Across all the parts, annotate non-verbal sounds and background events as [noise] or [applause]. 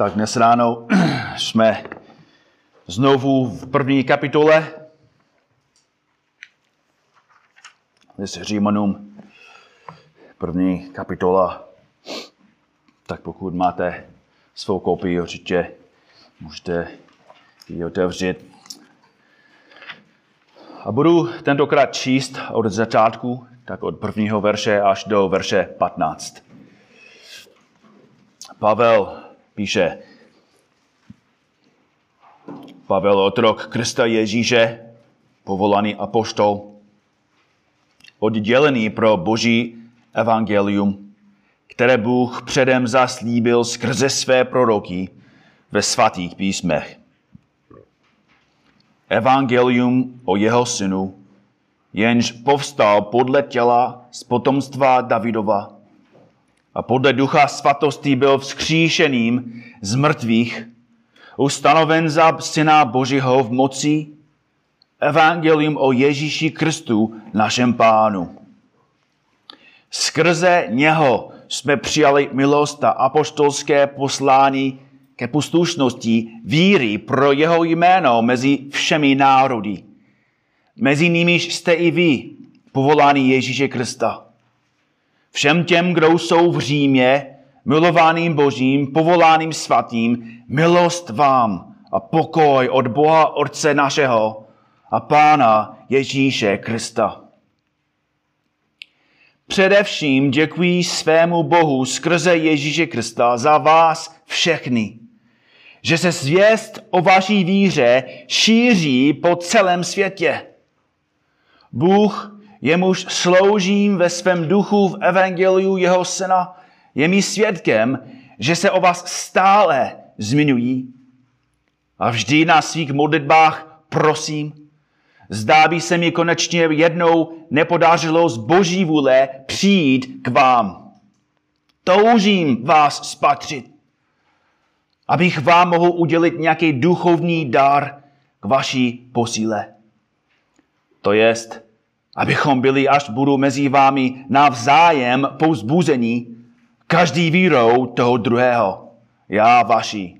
Tak dnes ráno [clears throat] jsme znovu v první kapitole. Dnes Římanům, první kapitola. Tak pokud máte svou kopii, určitě můžete ji otevřít. A budu tentokrát číst od začátku, tak od prvního verše až do verše 15. Pavel píše, Pavel otrok Krista Ježíše, povolaný apoštol, oddělený pro boží evangelium, které Bůh předem zaslíbil skrze své proroky ve svatých písmech. Evangelium o jeho synu, jenž povstal podle těla z potomstva Davidova, a podle ducha svatosti byl vzkříšeným z mrtvých, ustanoven za syna Božího v moci, evangelium o Ježíši Kristu, našem pánu. Skrze něho jsme přijali milost a apoštolské poslání ke poslušnosti víry pro jeho jméno mezi všemi národy. Mezi nimiž jste i vy, povoláni Ježíše Krista Všem těm, kdo jsou v Římě, milovaným Božím, povoláným svatým, milost vám a pokoj od Boha Otce našeho a Pána Ježíše Krista. Především děkuji svému Bohu skrze Ježíše Krista za vás všechny, že se zvěst o vaší víře šíří po celém světě. Bůh jemuž sloužím ve svém duchu v evangeliu jeho syna, je mi svědkem, že se o vás stále zmiňují. A vždy na svých modlitbách prosím, zdá by se mi konečně jednou nepodařilo z boží vůle přijít k vám. Toužím vás spatřit, abych vám mohl udělit nějaký duchovní dar k vaší posíle. To jest, abychom byli, až budu mezi vámi navzájem pouzbuzení, každý vírou toho druhého, já vaši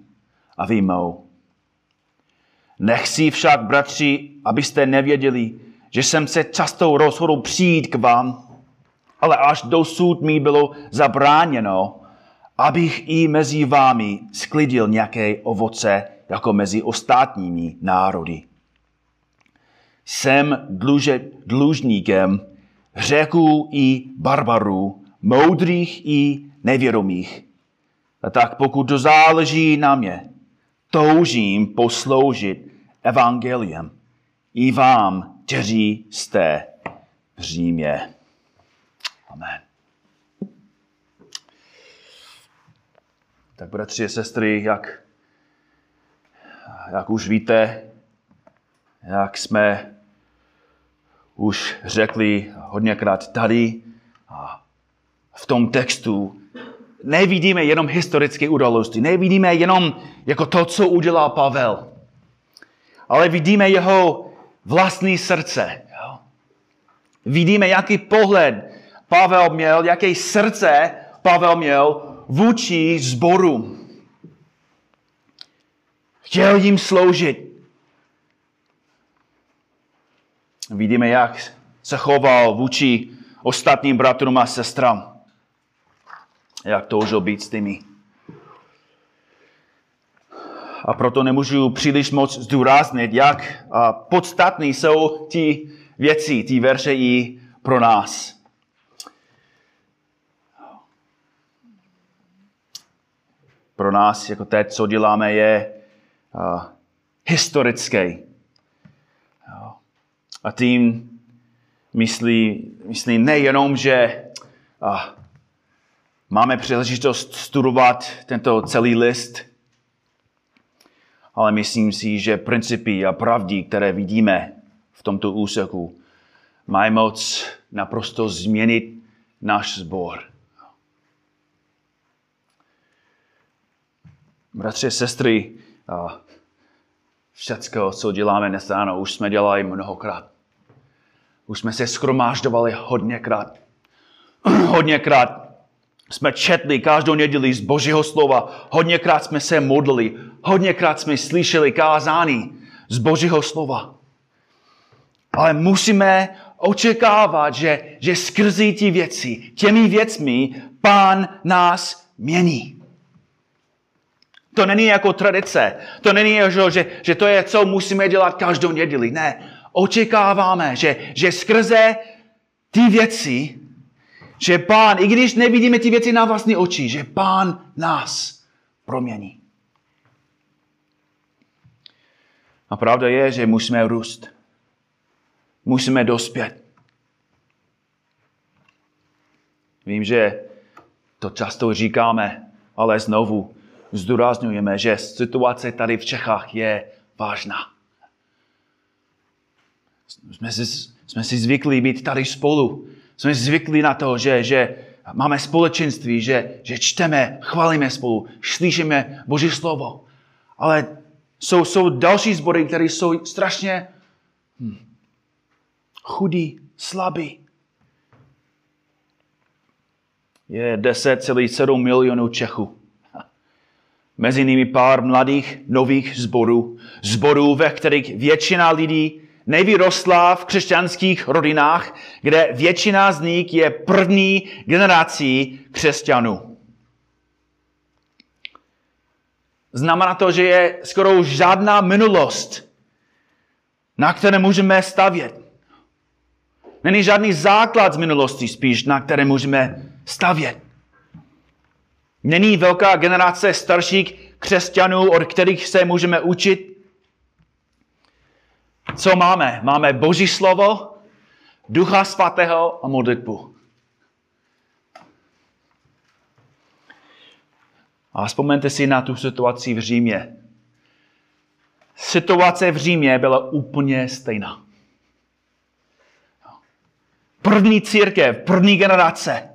a vy mou. Nechci však, bratři, abyste nevěděli, že jsem se často rozhodl přijít k vám, ale až dosud mi bylo zabráněno, abych i mezi vámi sklidil nějaké ovoce jako mezi ostatními národy jsem dluže, dlužníkem řeků i barbarů, moudrých i nevědomých. A tak pokud to záleží na mě, toužím posloužit evangeliem i vám, kteří jste v Římě. Amen. Tak bratři a sestry, jak, jak už víte, jak jsme už řekli hodněkrát tady a v tom textu, nevidíme jenom historické události, nevidíme jenom jako to, co udělal Pavel, ale vidíme jeho vlastní srdce. Jo? Vidíme, jaký pohled Pavel měl, jaké srdce Pavel měl vůči zboru. Chtěl jim sloužit. Vidíme, jak se choval vůči ostatním bratrům a sestrám. Jak toužil být s těmi. A proto nemůžu příliš moc zdůraznit, jak podstatné jsou ty věci, ty verše i pro nás. Pro nás, jako teď, co děláme, je historické. A tím myslí, myslí nejenom, že a, máme příležitost studovat tento celý list, ale myslím si, že principy a pravdy, které vidíme v tomto úseku, mají moc naprosto změnit náš sbor. Bratři sestry, všecko, co děláme dnes ráno, už jsme dělali mnohokrát. Už jsme se schromáždovali hodněkrát. [clears throat] hodněkrát jsme četli každou neděli z Božího slova, hodněkrát jsme se modlili, hodněkrát jsme slyšeli kázání z Božího slova. Ale musíme očekávat, že, že skrze ty věci, těmi věcmi, pán nás mění. To není jako tradice. To není, že, že to je, co musíme dělat každou neděli. Ne. Očekáváme, že, že skrze ty věci, že pán, i když nevidíme ty věci na vlastní oči, že pán nás promění. A pravda je, že musíme růst. Musíme dospět. Vím, že to často říkáme, ale znovu zdůrazňujeme, že situace tady v Čechách je vážná. Jsme si, jsme si zvykli být tady spolu. Jsme zvyklí na to, že, že máme společenství, že, že čteme, chválíme spolu, slyšíme Boží slovo. Ale jsou, jsou další sbory, které jsou strašně hm, chudí, slabí. Je 10,7 milionů Čechů. Mezi nimi pár mladých nových zborů. Zborů, ve kterých většina lidí nevyrostla v křesťanských rodinách, kde většina z nich je první generací křesťanů. Znamená to, že je skoro žádná minulost, na které můžeme stavět. Není žádný základ z minulosti spíš, na které můžeme stavět. Není velká generace starších křesťanů, od kterých se můžeme učit. Co máme? Máme Boží slovo, Ducha Svatého a modlitbu. A vzpomeňte si na tu situaci v Římě. Situace v Římě byla úplně stejná. První církev, první generace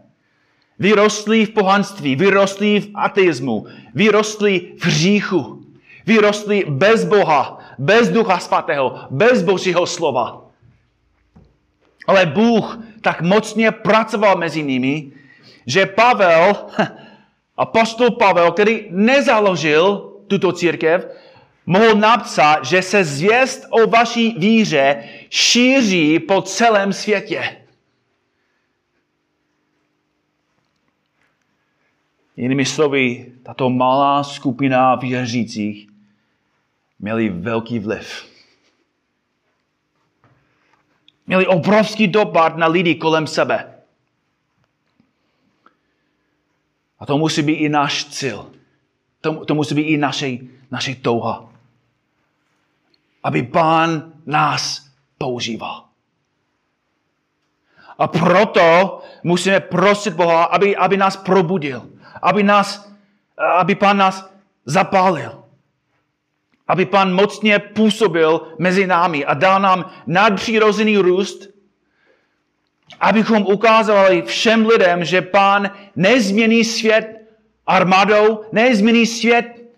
Vyrostli v pohanství, vyrostli v ateismu, vyrostli v hříchu, vyrostli bez Boha, bez Ducha Svatého, bez Božího slova. Ale Bůh tak mocně pracoval mezi nimi, že Pavel, apostol Pavel, který nezaložil tuto církev, mohl napsat, že se zvěst o vaší víře šíří po celém světě. Jinými slovy, tato malá skupina věřících měli velký vliv. Měli obrovský dopad na lidi kolem sebe. A to musí být i náš cíl. To, to musí být i naše, naše touha. Aby pán nás používal. A proto musíme prosit Boha, aby, aby nás probudil aby, nás, aby pán nás zapálil. Aby pán mocně působil mezi námi a dal nám nadpřirozený růst, abychom ukázali všem lidem, že pán nezmění svět armádou, nezmění svět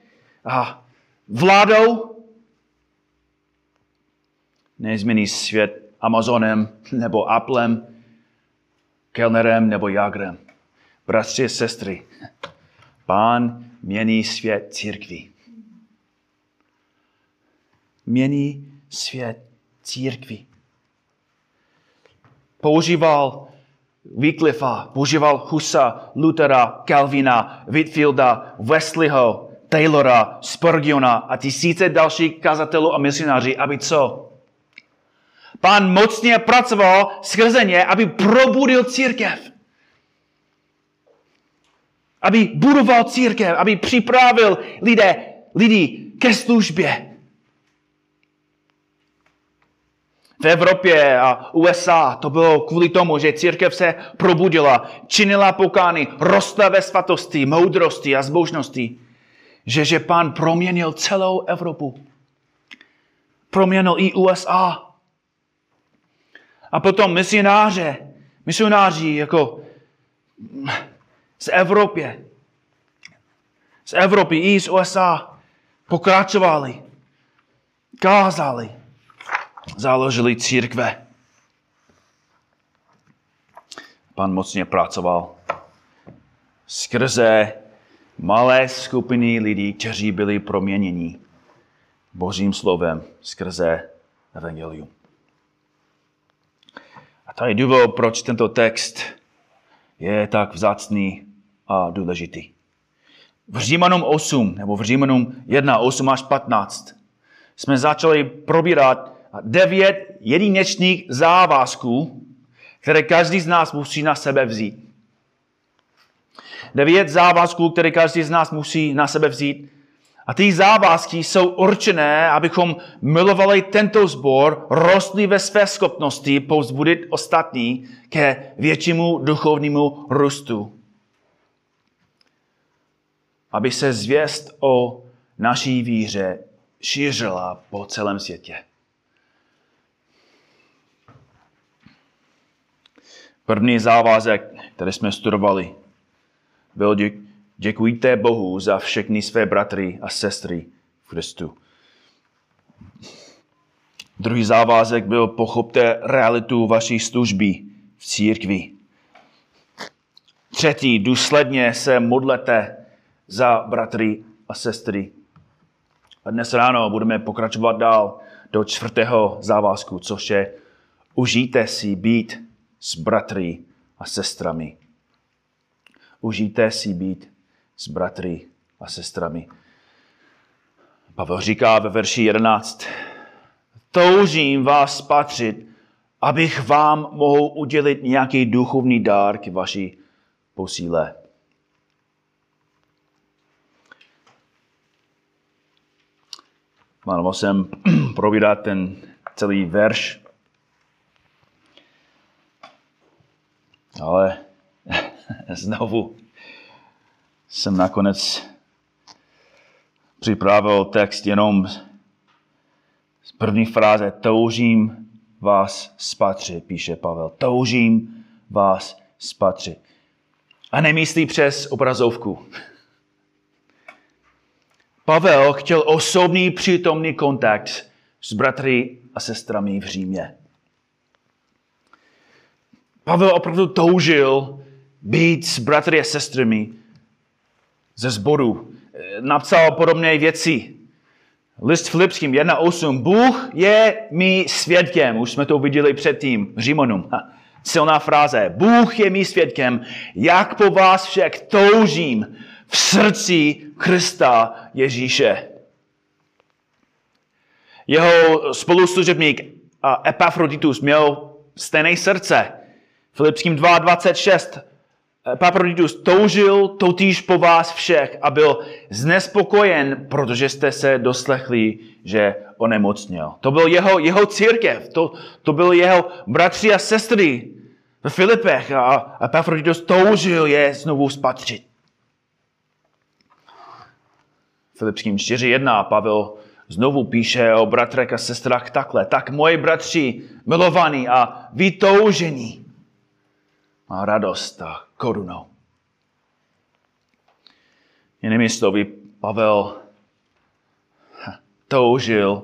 vládou, nezmění svět Amazonem nebo Applem, Kellnerem nebo Jagrem. Bratři a sestry, pán mění svět církví. Mění svět církví. Používal Wycliffa, používal Husa, Luthera, Calvina, Whitfielda, Wesleyho, Taylora, Spurgeona a tisíce dalších kazatelů a misionáři, aby co? Pán mocně pracoval skrze ně, aby probudil církev aby budoval církev, aby připravil lidé, lidi ke službě. V Evropě a USA to bylo kvůli tomu, že církev se probudila, činila pokány, rostla ve svatosti, moudrosti a zbožnosti. Že, že pán proměnil celou Evropu. Proměnil i USA. A potom misionáře, misionáři jako z Evropy, z Evropy i z USA pokračovali, kázali, založili církve. Pan mocně pracoval skrze malé skupiny lidí, kteří byli proměněni Božím slovem skrze Evangelium. A to je důvod, proč tento text je tak vzácný a důležitý. V Římanům 8, nebo v Římanům 1, 8 až 15, jsme začali probírat devět jedinečných závazků, které každý z nás musí na sebe vzít. Devět závazků, které každý z nás musí na sebe vzít. A ty závazky jsou určené, abychom milovali tento sbor, rostli ve své schopnosti povzbudit ostatní ke většímu duchovnímu růstu. Aby se zvěst o naší víře šířila po celém světě. První závazek, který jsme studovali, byl děkujte Bohu za všechny své bratry a sestry v Kristu. Druhý závazek byl pochopte realitu vaší služby v církvi. Třetí, důsledně se modlete za bratry a sestry. A dnes ráno budeme pokračovat dál do čtvrtého závazku, což je užijte si být s bratry a sestrami. Užijte si být s bratry a sestrami. Pavel říká ve verši 11, toužím vás patřit, abych vám mohl udělit nějaký duchovní dár k vaší posíle. Mám jsem probírat ten celý verš, ale [laughs] znovu jsem nakonec připravil text jenom z první fráze toužím vás spatřit, píše Pavel. Toužím vás spatřit. A nemyslí přes obrazovku. [laughs] Pavel chtěl osobný přítomný kontakt s bratry a sestrami v Římě. Pavel opravdu toužil být s bratry a sestrami ze sboru. Napsal podobné věci. List Filipským 1.8. Bůh je mi svědkem. Už jsme to viděli předtím. Římonům. Silná fráze. Bůh je mi svědkem, jak po vás však toužím v srdci Krista Ježíše. Jeho spoluslužebník Epafroditus měl stejné srdce. Filipským 2.26. Epafroditus toužil totiž po vás všech a byl znespokojen, protože jste se doslechli, že onemocněl. To byl jeho, jeho církev, to, to byl jeho bratři a sestry ve Filipech a Epafroditus toužil je znovu spatřit. Filipským 4.1 Pavel znovu píše o bratrech a sestrách takhle. Tak moji bratři, milovaní a vytoužení, má radost a korunou. Jinými slovy, Pavel toužil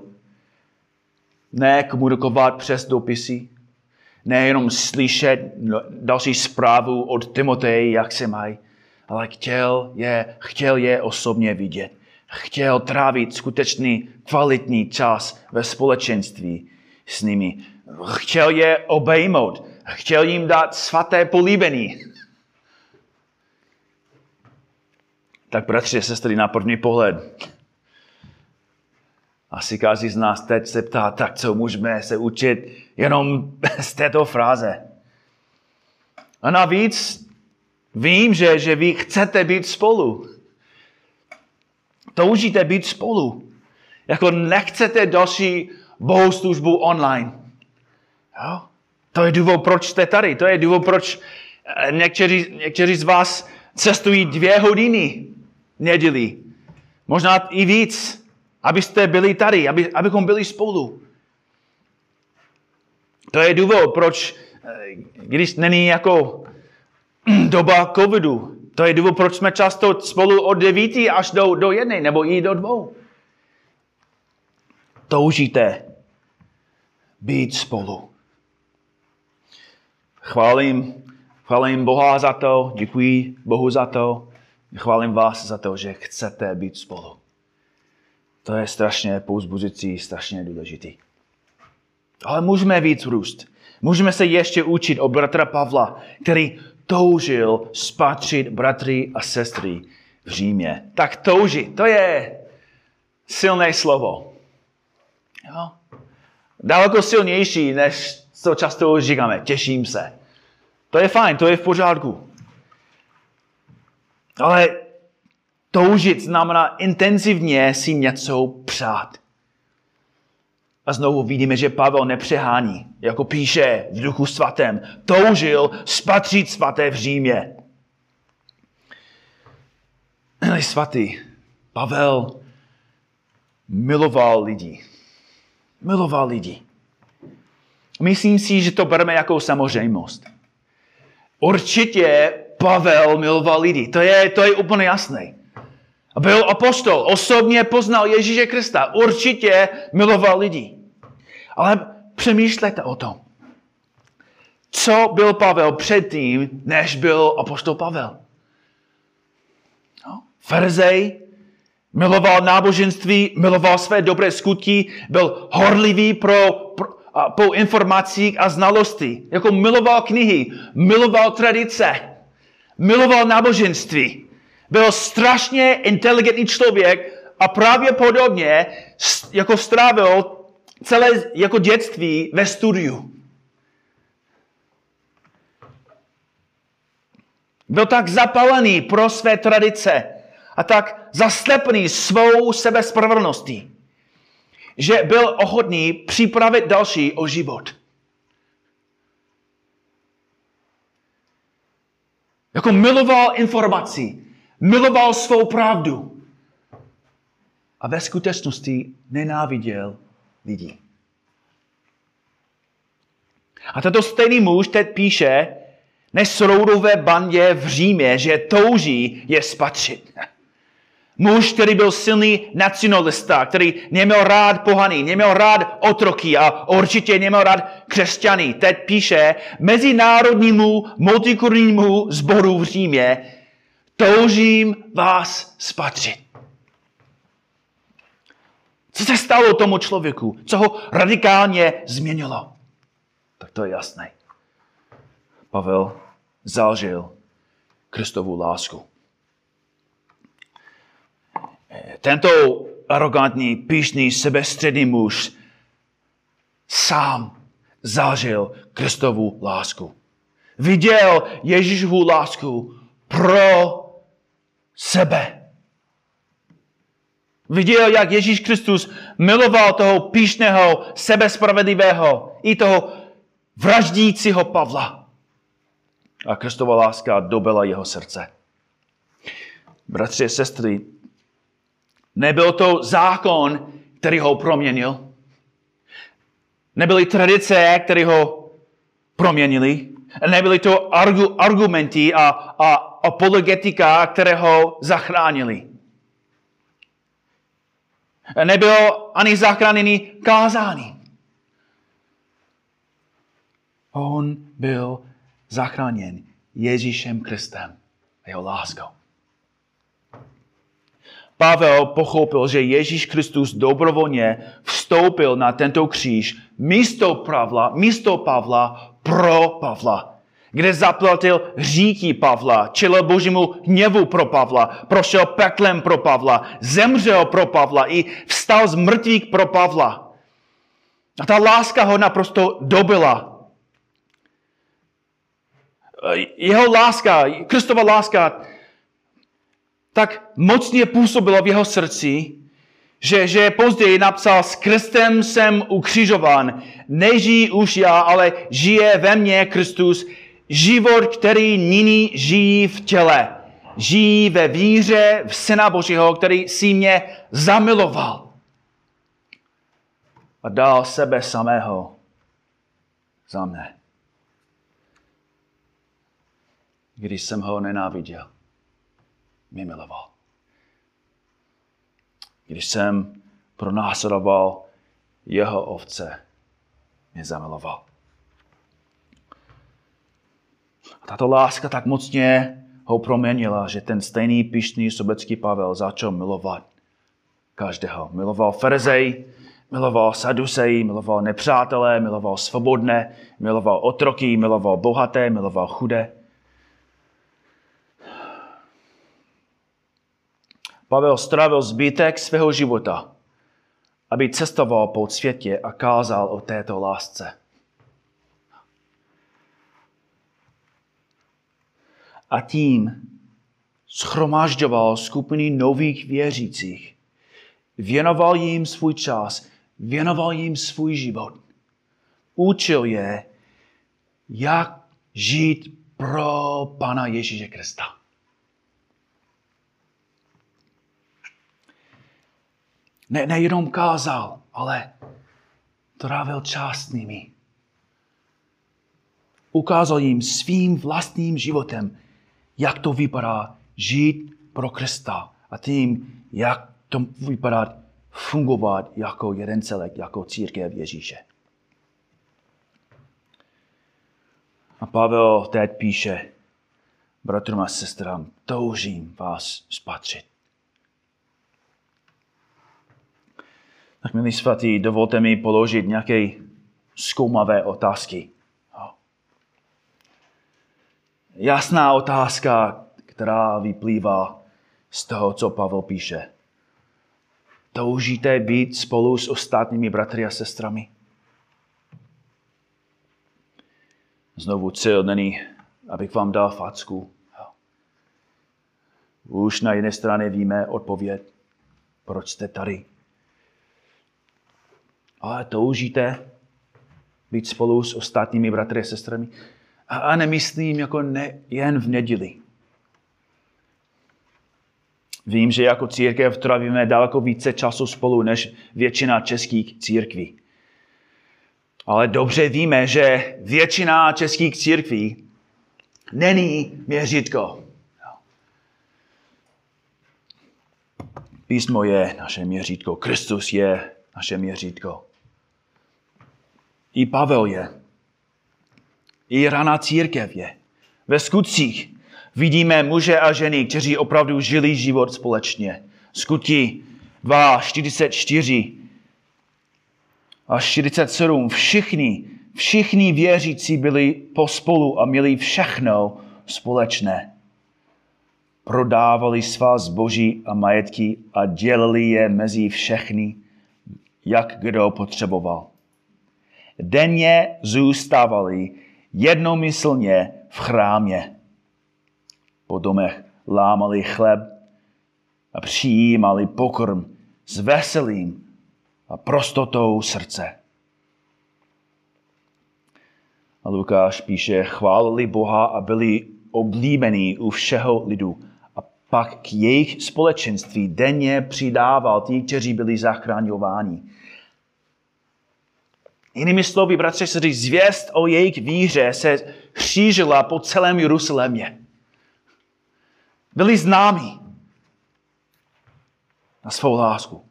ne komunikovat přes dopisy, nejenom slyšet další zprávu od Timoteje, jak se mají, ale chtěl je, chtěl je osobně vidět chtěl trávit skutečný kvalitní čas ve společenství s nimi. Chtěl je obejmout. Chtěl jim dát svaté políbení. Tak bratři a sestry, na první pohled, asi každý z nás teď se ptá, tak co můžeme se učit jenom [laughs] z této fráze. A navíc vím, že, že vy chcete být spolu. Toužíte být spolu. Jako nechcete další bohoslužbu online. Jo? To je důvod, proč jste tady. To je důvod, proč eh, někteří, někteří z vás cestují dvě hodiny neděli. Možná i víc, abyste byli tady, aby, abychom byli spolu. To je důvod, proč, eh, když není jako [clears throat] doba covidu, to je důvod, proč jsme často spolu od devíti až do, do jedné, nebo i do dvou. Toužíte být spolu. Chválím Chválím Boha za to, děkuji Bohu za to, chválím vás za to, že chcete být spolu. To je strašně pouzbuzující, strašně důležitý. Ale můžeme víc růst. Můžeme se ještě učit o bratra Pavla, který toužil spatřit bratry a sestry v Římě. Tak toužit, to je silné slovo. Jo? Daleko silnější, než co často říkáme, těším se. To je fajn, to je v pořádku. Ale toužit znamená intenzivně si něco přát. A znovu vidíme, že Pavel nepřehání, jako píše v duchu svatém. Toužil spatřit svaté v Římě. Milí svatý, Pavel miloval lidi. Miloval lidi. Myslím si, že to bereme jako samozřejmost. Určitě Pavel miloval lidi. To je, to je úplně jasné. Byl apostol, osobně poznal Ježíše Krista. Určitě miloval lidi. Ale přemýšlejte o tom. Co byl Pavel předtím, než byl apostol Pavel? No, Ferzej, miloval náboženství, miloval své dobré skutky, byl horlivý pro, pro, a, po informacích a znalosti. Jako miloval knihy, miloval tradice, miloval náboženství. Byl strašně inteligentní člověk a právě podobně jako strávil celé jako dětství ve studiu. Byl tak zapalený pro své tradice a tak zaslepený svou sebespravedlností, že byl ochotný připravit další o život. Jako miloval informací, miloval svou pravdu. A ve skutečnosti nenáviděl lidí. A tento stejný muž teď píše nesroudové bandě v Římě, že touží je spatřit. Muž, který byl silný nacionalista, který neměl rád pohany, neměl rád otroky a určitě neměl rád křesťany. Teď píše mezinárodnímu multikulturnímu zboru v Římě, toužím vás spatřit. Co se stalo tomu člověku? Co ho radikálně změnilo? Tak to je jasné. Pavel zažil Kristovu lásku. Tento arrogantní, píšný, sebestředný muž sám zažil Kristovu lásku. Viděl Ježíšovu lásku pro sebe. Viděl, jak Ježíš Kristus miloval toho píšného, sebespravedlivého i toho vraždícího Pavla. A Kristova láska dobila jeho srdce. Bratři a sestry, nebyl to zákon, který ho proměnil. Nebyly tradice, které ho proměnily. Nebyly to argumenty a, a apologetika, které ho zachránili. Nebylo ani zachráněný kázání. On byl zachráněn Ježíšem Kristem a jeho láskou. Pavel pochopil, že Ježíš Kristus dobrovolně vstoupil na tento kříž místo Pavla, místo Pavla pro Pavla kde zaplatil říky Pavla, čelil božímu hněvu pro Pavla, prošel peklem pro Pavla, zemřel pro Pavla i vstal z mrtvých pro Pavla. A ta láska ho naprosto dobila. Jeho láska, Kristova láska, tak mocně působila v jeho srdci, že, že později napsal, s Kristem jsem ukřižován. Nežijí už já, ale žije ve mně Kristus, život, který nyní žijí v těle. Žijí ve víře v Syna Božího, který si mě zamiloval. A dal sebe samého za mne. Když jsem ho nenáviděl, mě miloval. Když jsem pronásledoval jeho ovce, mě zamiloval. A tato láska tak mocně ho proměnila, že ten stejný pišný sobecký Pavel začal milovat každého. Miloval Ferzej, miloval Sadusej, miloval nepřátelé, miloval svobodné, miloval otroky, miloval bohaté, miloval chudé. Pavel strávil zbytek svého života, aby cestoval po světě a kázal o této lásce. A tím schromažďoval skupiny nových věřících. Věnoval jim svůj čas, věnoval jim svůj život. Učil je, jak žít pro Pana Ježíše Krista. Ne, nejenom kázal, ale trávil čas s nimi. Ukázal jim svým vlastním životem, jak to vypadá žít pro Krista a tím, jak to vypadá fungovat jako jeden celek, jako církev Ježíše. A Pavel teď píše, bratrům a sestrám, toužím vás spatřit. Tak milí svatý, dovolte mi položit nějaké zkoumavé otázky. Jasná otázka, která vyplývá z toho, co Pavel píše. Toužíte být spolu s ostatními bratry a sestrami? Znovu cíl není, abych vám dal facku. Už na jedné straně víme odpověď, proč jste tady ale toužíte být spolu s ostatními bratry a sestrami. A nemyslím jako ne, jen v neděli. Vím, že jako církev trávíme daleko více času spolu než většina českých církví. Ale dobře víme, že většina českých církví není měřítko. Písmo je naše měřítko, Kristus je naše měřítko. I Pavel je. I raná církev je. Ve skutcích vidíme muže a ženy, kteří opravdu žili život společně. Skutky 2, 44 a 47. Všichni, všichni věřící byli pospolu a měli všechno společné. Prodávali svá zboží a majetky a dělili je mezi všechny, jak kdo potřeboval denně zůstávali jednomyslně v chrámě. Po domech lámali chleb a přijímali pokrm s veselým a prostotou srdce. A Lukáš píše, chválili Boha a byli oblíbení u všeho lidu. A pak k jejich společenství denně přidával ti, kteří byli zachraňováni. Jinými slovy, bratře, se říct, zvěst o jejich víře se šířila po celém Jeruzalémě. Byli známí na svou lásku.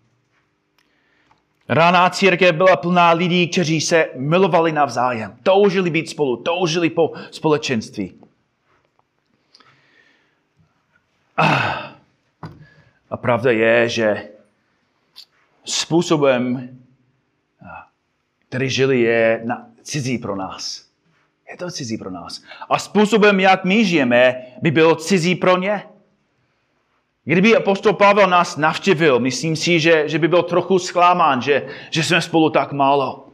Ráná církev byla plná lidí, kteří se milovali navzájem, toužili být spolu, toužili po společenství. A pravda je, že způsobem který žili, je na, cizí pro nás. Je to cizí pro nás. A způsobem, jak my žijeme, by bylo cizí pro ně. Kdyby apostol Pavel nás navštívil, myslím si, že, že by byl trochu zklamán, že, že jsme spolu tak málo.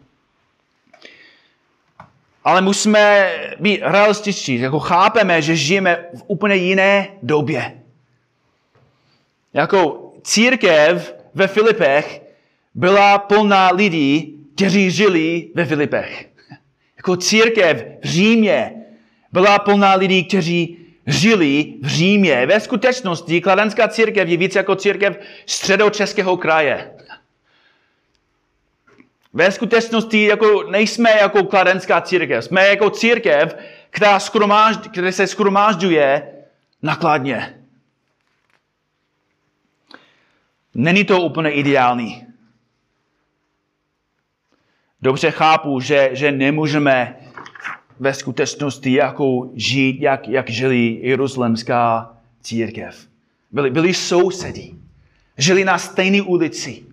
Ale musíme být realističtí, jako chápeme, že žijeme v úplně jiné době. Jako církev ve Filipech byla plná lidí, kteří žili ve Filipech. Jako církev v Římě byla plná lidí, kteří žili v Římě. Ve skutečnosti kladenská církev je více jako církev středočeského kraje. Ve skutečnosti jako nejsme jako kladenská církev. Jsme jako církev, která, skromáž, která se skromážďuje nakladně. Není to úplně ideální. Dobře chápu, že, že nemůžeme ve skutečnosti jako žít, jak, jak žili jeruzalemská církev. Byli, byli sousedí. Žili na stejné ulici.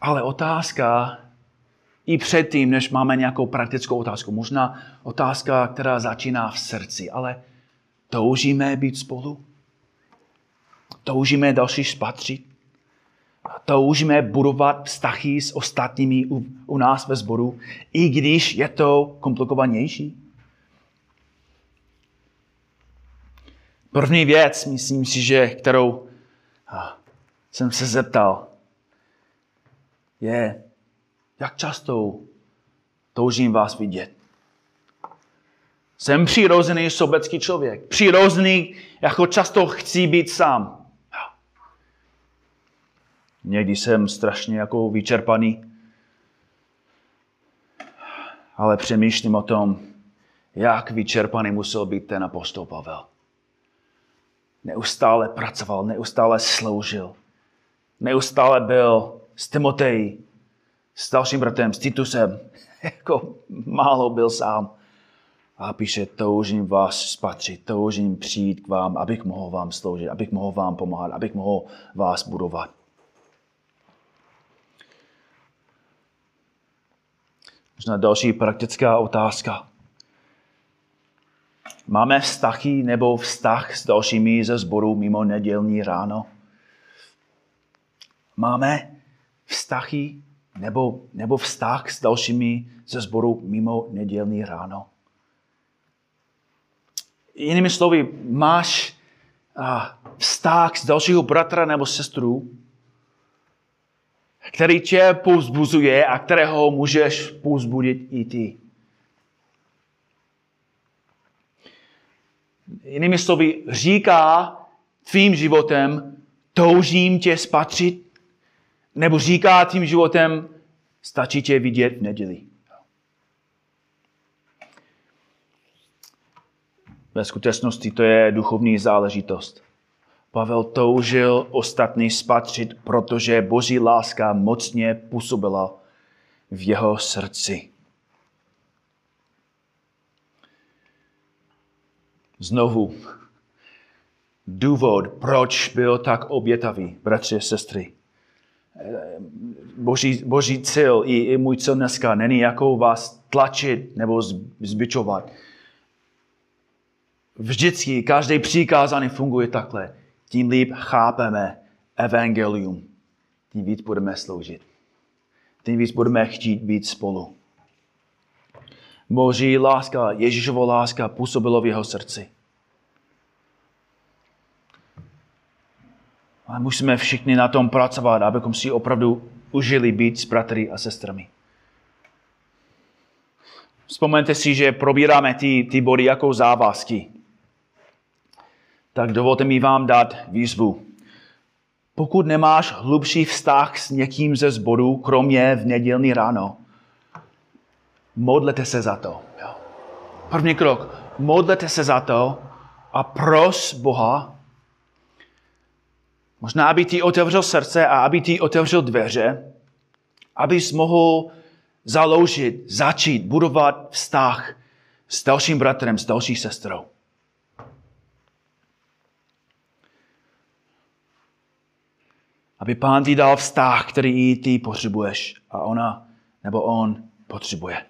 Ale otázka, i předtím, než máme nějakou praktickou otázku, možná otázka, která začíná v srdci, ale toužíme být spolu? Toužíme další spatřit? Toužíme budovat vztahy s ostatními u, u nás ve sboru, i když je to komplikovanější? První věc, myslím si, že kterou jsem se zeptal, je, jak často toužím vás vidět. Jsem přirozený sobecký člověk. Přirozený, jako často chci být sám. Někdy jsem strašně jako vyčerpaný, ale přemýšlím o tom, jak vyčerpaný musel být ten apostol Pavel. Neustále pracoval, neustále sloužil, neustále byl s Timotej, s dalším bratrem, s Titusem. [laughs] Jako málo byl sám. A píše, toužím vás spatřit, toužím přijít k vám, abych mohl vám sloužit, abych mohl vám pomáhat, abych mohl vás budovat. Možná další praktická otázka. Máme vztahy nebo vztah s dalšími ze sboru mimo nedělní ráno? Máme vztahy nebo, nebo vztah s dalšími ze sboru mimo nedělní ráno? Jinými slovy, máš vztah s dalšího bratra nebo sestru, který tě povzbuzuje a kterého můžeš povzbudit i ty. Jinými slovy, říká tvým životem, toužím tě spatřit, nebo říká tím životem, stačí tě vidět v neděli. Ve skutečnosti to je duchovní záležitost. Pavel toužil ostatní spatřit, protože boží láska mocně působila v jeho srdci. Znovu, důvod, proč byl tak obětavý, bratři a sestry. Boží, boží cíl i, i můj cíl dneska není jako vás tlačit nebo zbičovat. Vždycky každý přikázání funguje takhle tím líp chápeme evangelium, tím víc budeme sloužit. Tím víc budeme chtít být spolu. Boží láska, Ježíšova láska působila v jeho srdci. Ale musíme všichni na tom pracovat, abychom si opravdu užili být s bratry a sestrami. Vzpomeňte si, že probíráme ty, ty body jako závazky tak dovolte mi vám dát výzvu. Pokud nemáš hlubší vztah s někým ze zboru, kromě v nedělní ráno, modlete se za to. První krok. Modlete se za to a pros Boha, možná aby ti otevřel srdce a aby ti otevřel dveře, abys mohl založit, začít budovat vztah s dalším bratrem, s další sestrou. Aby pán ti dal vztah, který i ty potřebuješ a ona nebo on potřebuje.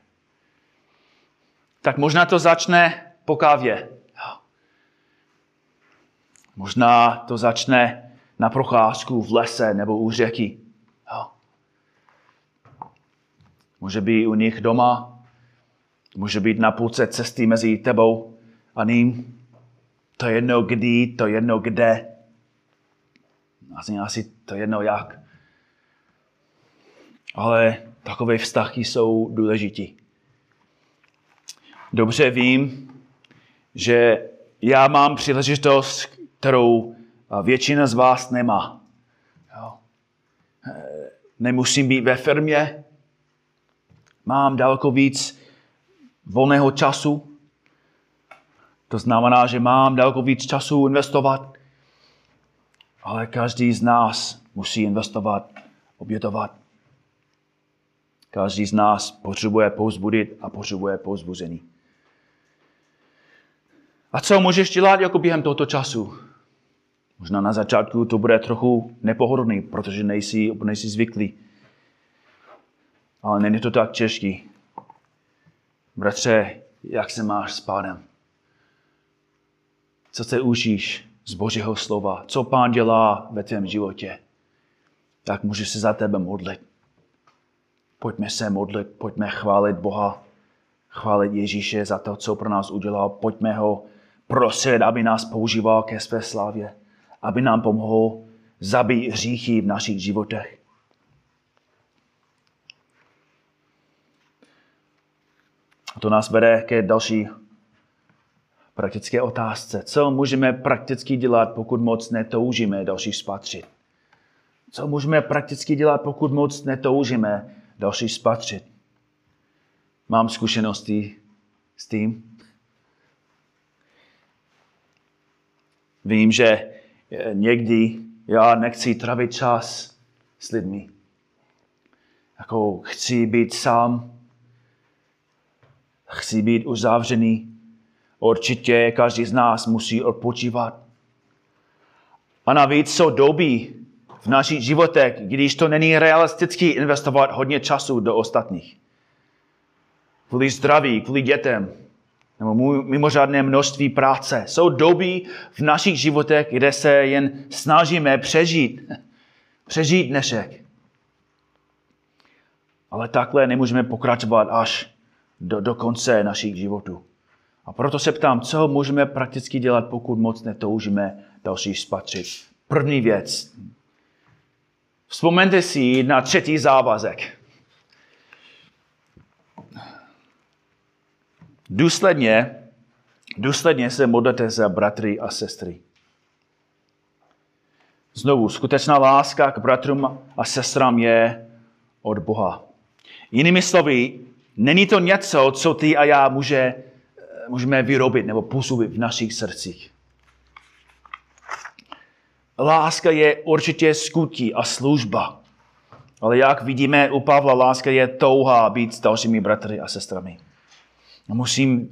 Tak možná to začne po kávě. Možná to začne na procházku v lese nebo u řeky. Může být u nich doma, může být na půlce cesty mezi tebou a ním. To jedno kdy, to jedno kde. Asi, asi to jedno jak. Ale takové vztahy jsou důležitý. Dobře vím, že já mám příležitost, kterou většina z vás nemá. Jo. Nemusím být ve firmě, mám daleko víc volného času. To znamená, že mám daleko víc času investovat Ale každý z nás musí investovat, obětovat. Každý z nás potřebuje pouzbudit a potřebuje pouzbuzení. A co můžeš dělat jako během tohoto času? Možná na začátku to bude trochu nepohodlný, protože nejsi, nejsi zvyklý. Ale není to tak těžký. Bratře, jak se máš s pánem? Co se učíš z Božího slova? Co pán dělá ve tvém životě? Tak můžeš se za tebe modlit. Pojďme se modlit, pojďme chválit Boha, chválit Ježíše za to, co pro nás udělal. Pojďme ho prosit, aby nás používal ke své slávě, aby nám pomohl zabít hříchy v našich životech. A to nás vede ke další praktické otázce. Co můžeme prakticky dělat, pokud moc netoužíme další spatřit? Co můžeme prakticky dělat, pokud moc netoužíme další spatřit? Mám zkušenosti s tím. Vím, že někdy já nechci travit čas s lidmi. Jako chci být sám, chci být uzavřený. Určitě každý z nás musí odpočívat. A navíc jsou doby v našich životech, když to není realisticky investovat hodně času do ostatních. Kvůli zdraví, kvůli dětem, nebo mimořádné množství práce. Jsou doby v našich životech, kde se jen snažíme přežít. [laughs] Přežít dnešek. Ale takhle nemůžeme pokračovat až do, do konce našich životů. A proto se ptám, co můžeme prakticky dělat, pokud moc netoužíme další spatřit. První věc. Vzpomeňte si na třetí závazek. Důsledně, důsledně se modlete za bratry a sestry. Znovu, skutečná láska k bratrům a sestrám je od Boha. Jinými slovy, Není to něco, co ty a já může, můžeme vyrobit nebo působit v našich srdcích. Láska je určitě skutí a služba. Ale jak vidíme u Pavla, láska je touha být s dalšími bratry a sestrami. A musím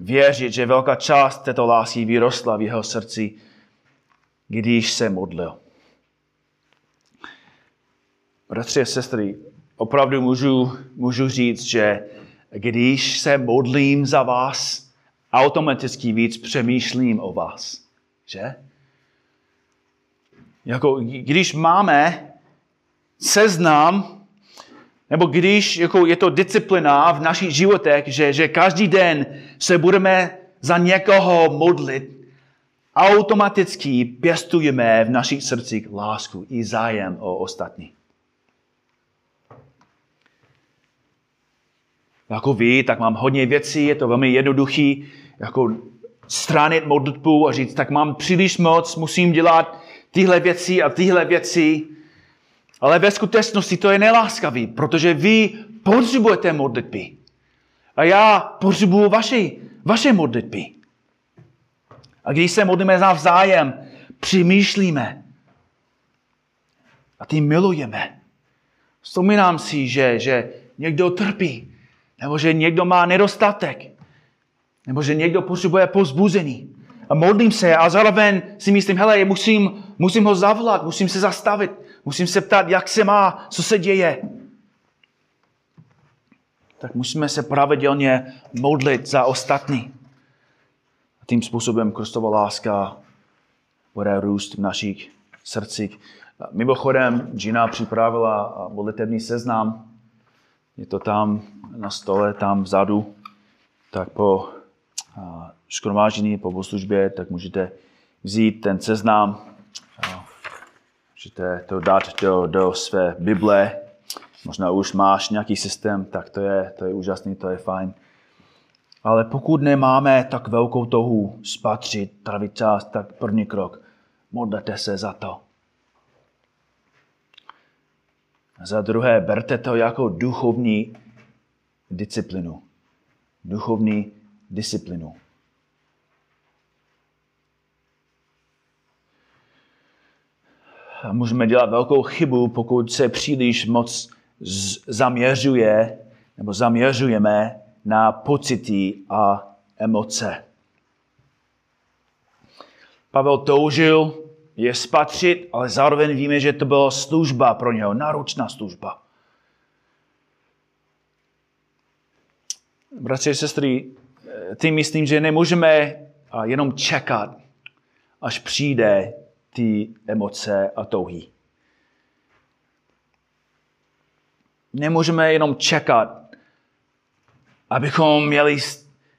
věřit, že velká část této lásky vyrostla v jeho srdci, když se modlil. Bratři a sestry, opravdu můžu, můžu říct, že když se modlím za vás, automaticky víc přemýšlím o vás. Že? Jako, když máme seznam, nebo když jako je to disciplina v našich životech, že, že každý den se budeme za někoho modlit, automaticky pěstujeme v našich srdcích lásku i zájem o ostatní. jako ví, tak mám hodně věcí, je to velmi jednoduchý, jako stránit modlitbu a říct, tak mám příliš moc, musím dělat tyhle věci a tyhle věci. Ale ve skutečnosti to je neláskavý, protože vy potřebujete modlitby. A já potřebuju vaše, vaše modlitby. A když se modlíme navzájem, přemýšlíme a tím milujeme. Vzpomínám si, že, že někdo trpí nebo že někdo má nedostatek. Nebo že někdo potřebuje pozbuzení. A modlím se a zároveň si myslím, hele, musím, musím ho zavolat, musím se zastavit, musím se ptát, jak se má, co se děje. Tak musíme se pravidelně modlit za ostatní. A tím způsobem Kristova láska bude růst v našich srdcích. Mimochodem, Gina připravila modlitební seznam. Je to tam na stole tam vzadu, tak po škromáždění, po bohoslužbě, tak můžete vzít ten seznam, můžete to dát do, do své Bible, možná už máš nějaký systém, tak to je, to je úžasný, to je fajn. Ale pokud nemáme tak velkou touhu spatřit, trávit čas, tak první krok, modlete se za to. Za druhé, berte to jako duchovní disciplinu. Duchovní disciplinu. můžeme dělat velkou chybu, pokud se příliš moc zaměřuje nebo zaměřujeme na pocity a emoce. Pavel toužil je spatřit, ale zároveň víme, že to byla služba pro něho, náročná služba. Bratři a sestry, tím myslím, že nemůžeme jenom čekat, až přijde ty emoce a touhy. Nemůžeme jenom čekat, abychom měli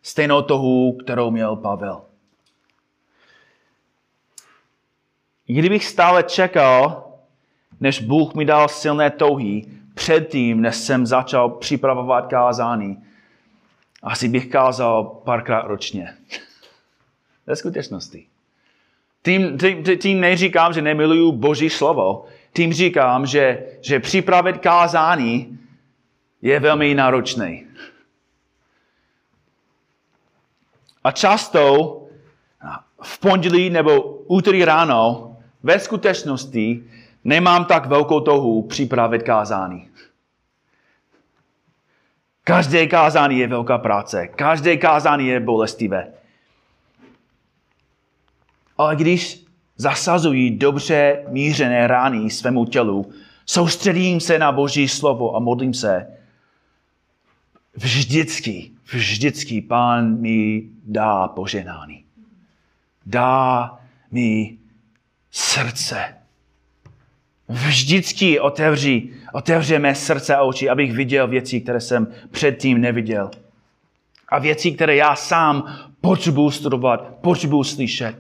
stejnou touhu, kterou měl Pavel. Kdybych stále čekal, než Bůh mi dal silné touhy, předtím, než jsem začal připravovat kázání, asi bych kázal párkrát ročně. [laughs] Ve skutečnosti. Tím, tím, tím neříkám, že nemiluju Boží slovo. Tím říkám, že, že připravit kázání je velmi náročný. A často v pondělí nebo úterý ráno ve skutečnosti nemám tak velkou touhu připravit kázání. Každé kázání je velká práce. Každé kázání je bolestivé. Ale když zasazují dobře mířené rány svému tělu, soustředím se na Boží slovo a modlím se, vždycky, vždycky Pán mi dá poženání. Dá mi srdce. Vždycky otevří, otevřeme srdce a oči, abych viděl věci, které jsem předtím neviděl. A věci, které já sám potřebuji studovat, potřebuji slyšet.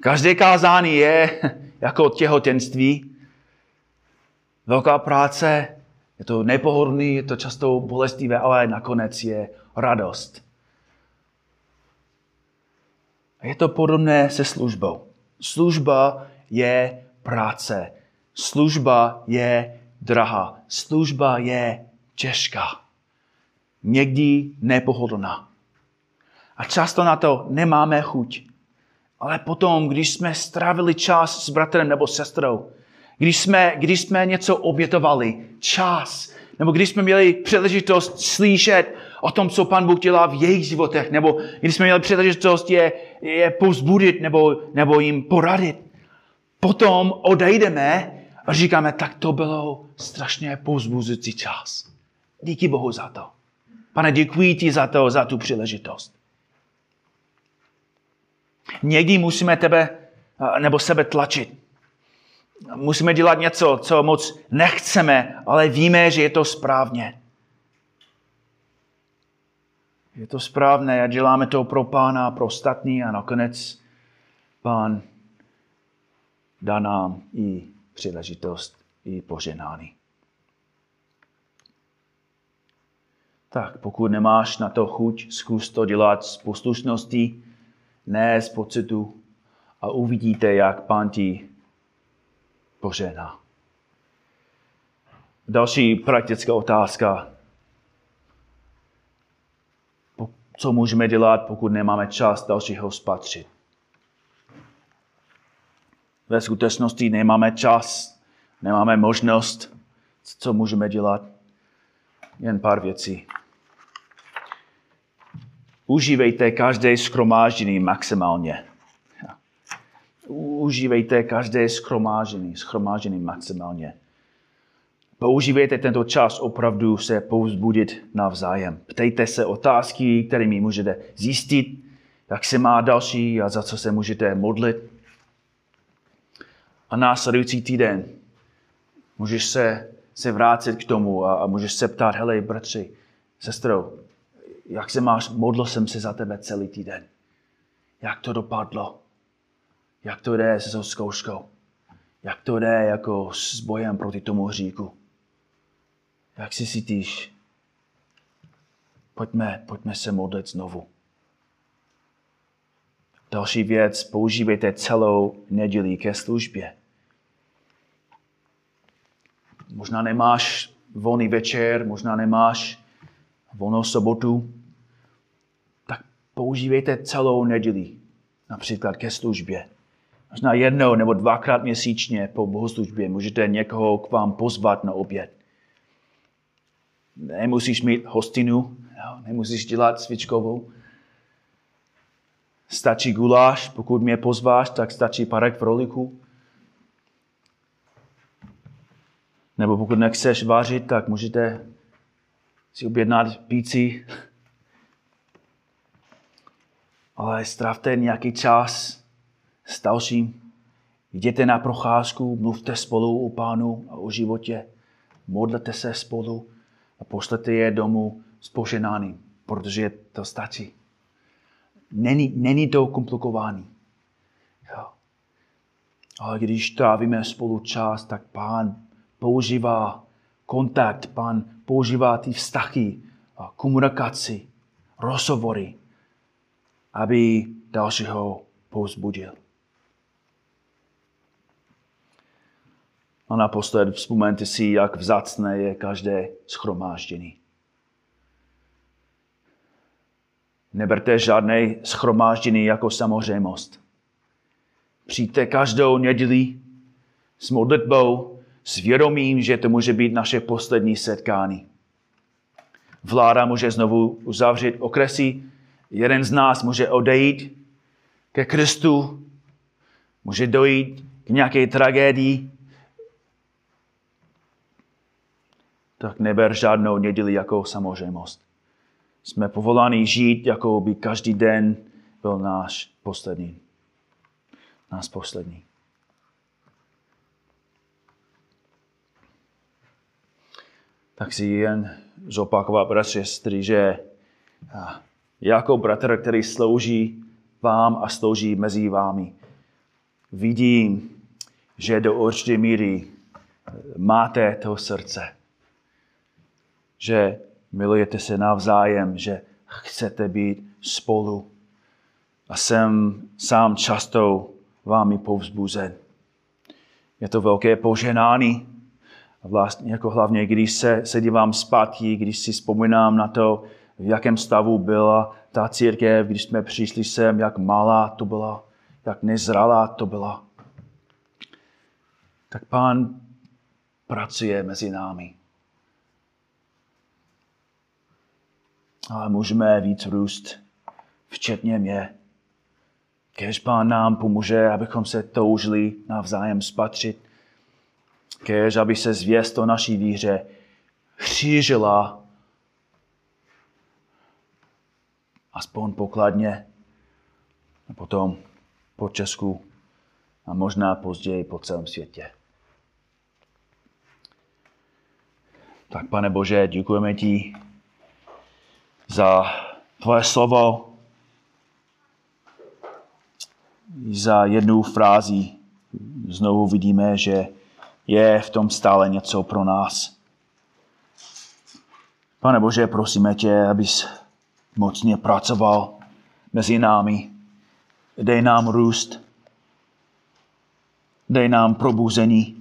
Každé kázání je [laughs] jako těhotenství. Velká práce, je to nepohodlný, je to často bolestivé, ale nakonec je radost. A je to podobné se službou. Služba je práce. Služba je drahá. Služba je těžká. Někdy nepohodlná. A často na to nemáme chuť. Ale potom, když jsme strávili čas s bratrem nebo sestrou, když jsme, když jsme něco obětovali, čas, nebo když jsme měli příležitost slyšet o tom, co Pan Bůh dělá v jejich životech, nebo když jsme měli příležitost je, je povzbudit nebo, nebo jim poradit. Potom odejdeme a říkáme, tak to bylo strašně povzbuzující čas. Díky Bohu za to. Pane, děkuji ti za to, za tu příležitost. Někdy musíme tebe nebo sebe tlačit. Musíme dělat něco, co moc nechceme, ale víme, že je to správně. Je to správné a děláme to pro pána, pro ostatní a nakonec pán dá nám i příležitost, i poženání. Tak pokud nemáš na to chuť, zkus to dělat s poslušností, ne z pocitu a uvidíte, jak pán ti požená. Další praktická otázka. Co můžeme dělat, pokud nemáme čas dalšího spatřit? Ve skutečnosti nemáme čas, nemáme možnost. Co můžeme dělat? Jen pár věcí. Užívejte každé skromáždění maximálně. Užívejte každé skromáždění, skromáždění maximálně. Používejte tento čas opravdu se povzbudit navzájem. Ptejte se otázky, kterými můžete zjistit, jak se má další a za co se můžete modlit. A následující týden můžeš se, se vrátit k tomu a, a můžeš se ptát, hele, bratři, sestro, jak se máš, modlil jsem se za tebe celý týden. Jak to dopadlo? Jak to jde se zkouškou? Jak to jde jako s bojem proti tomu hříku? Jak si cítíš? Pojďme, pojďme se modlit znovu. Další věc, používejte celou neděli ke službě. Možná nemáš volný večer, možná nemáš volnou sobotu, tak používejte celou neděli například ke službě. Možná jednou nebo dvakrát měsíčně po bohoslužbě můžete někoho k vám pozvat na oběd. Nemusíš mít hostinu, nemusíš dělat svičkovou. Stačí guláš, pokud mě pozváš, tak stačí parek v roliku. Nebo pokud nechceš vařit, tak můžete si objednat píci. Ale stravte nějaký čas s dalším. Jděte na procházku, mluvte spolu o pánu a o životě. Modlete se spolu a pošlete je domů s poženáným, protože to stačí. Není, není to komplikovaný. Jo. Ale když trávíme spolu čas, tak pán používá kontakt, pán používá ty vztahy, komunikaci, rozhovory, aby dalšího povzbudil. A naposled vzpomeňte si, jak vzácné je každé schromáždění. Neberte žádné schromáždění jako samozřejmost. Přijďte každou neděli s modlitbou, s vědomím, že to může být naše poslední setkání. Vláda může znovu uzavřít okresy, jeden z nás může odejít ke Kristu, může dojít k nějaké tragédii, tak neber žádnou neděli jako samozřejmost. Jsme povoláni žít, jako by každý den byl náš poslední. Náš poslední. Tak si jen zopakovat, bratři, sestry, že jako bratr, který slouží vám a slouží mezi vámi, vidím, že do určité míry máte to srdce že milujete se navzájem, že chcete být spolu. A jsem sám často vámi povzbuzen. Je to velké poženání. Vlastně jako hlavně, když se, se dívám zpátky, když si vzpomínám na to, v jakém stavu byla ta církev, když jsme přišli sem, jak malá to byla, jak nezralá to byla. Tak pán pracuje mezi námi. ale můžeme víc růst, včetně mě. Kež Pán nám pomůže, abychom se toužili navzájem spatřit. Kež, aby se zvěst o naší víře šířila aspoň pokladně a potom po Česku a možná později po celém světě. Tak, pane Bože, děkujeme ti za tvoje slovo, za jednu frázi znovu vidíme, že je v tom stále něco pro nás. Pane Bože, prosíme tě, abys mocně pracoval mezi námi. Dej nám růst. Dej nám probuzení.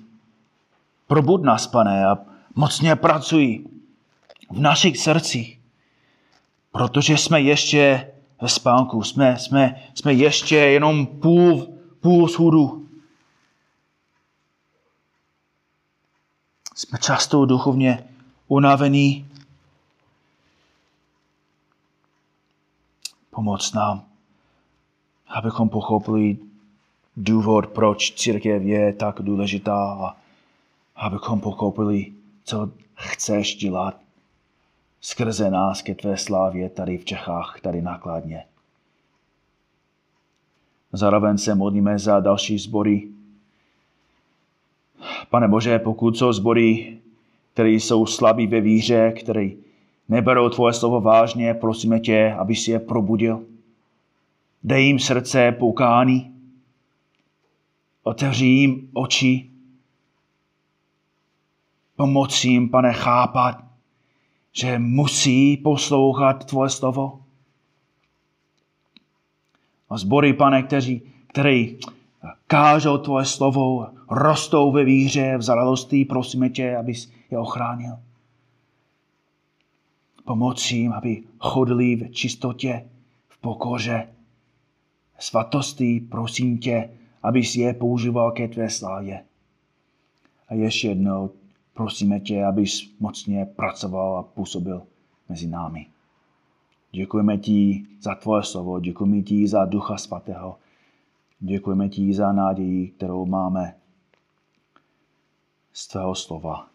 Probud nás, pane, a mocně pracuj v našich srdcích. Protože jsme ještě ve spánku, jsme, jsme, jsme ještě jenom půl, půl schůdu. Jsme často duchovně unavení. Pomoc nám, abychom pochopili důvod, proč církev je tak důležitá a abychom pochopili, co chceš dělat skrze nás ke tvé slávě tady v Čechách, tady nákladně. Zároveň se modlíme za další sbory. Pane Bože, pokud jsou sbory, které jsou slabí ve víře, které neberou tvoje slovo vážně, prosíme tě, aby si je probudil. Dej jim srdce poukání. Otevři jim oči. Pomoc jim, pane, chápat, že musí poslouchat tvoje slovo. A zbory, pane, kteří, který kážou tvoje slovo, rostou ve víře, v zralosti, prosíme tě, abys je ochránil. Pomoc jim, aby chodili v čistotě, v pokoře, svatosti, prosím tě, abys je používal ke tvé slávě. A ještě jednou prosíme tě, abys mocně pracoval a působil mezi námi. Děkujeme ti za tvoje slovo, děkujeme ti za Ducha Svatého, děkujeme ti za naději, kterou máme z tvého slova,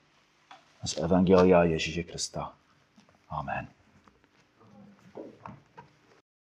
z Evangelia Ježíše Krista. Amen.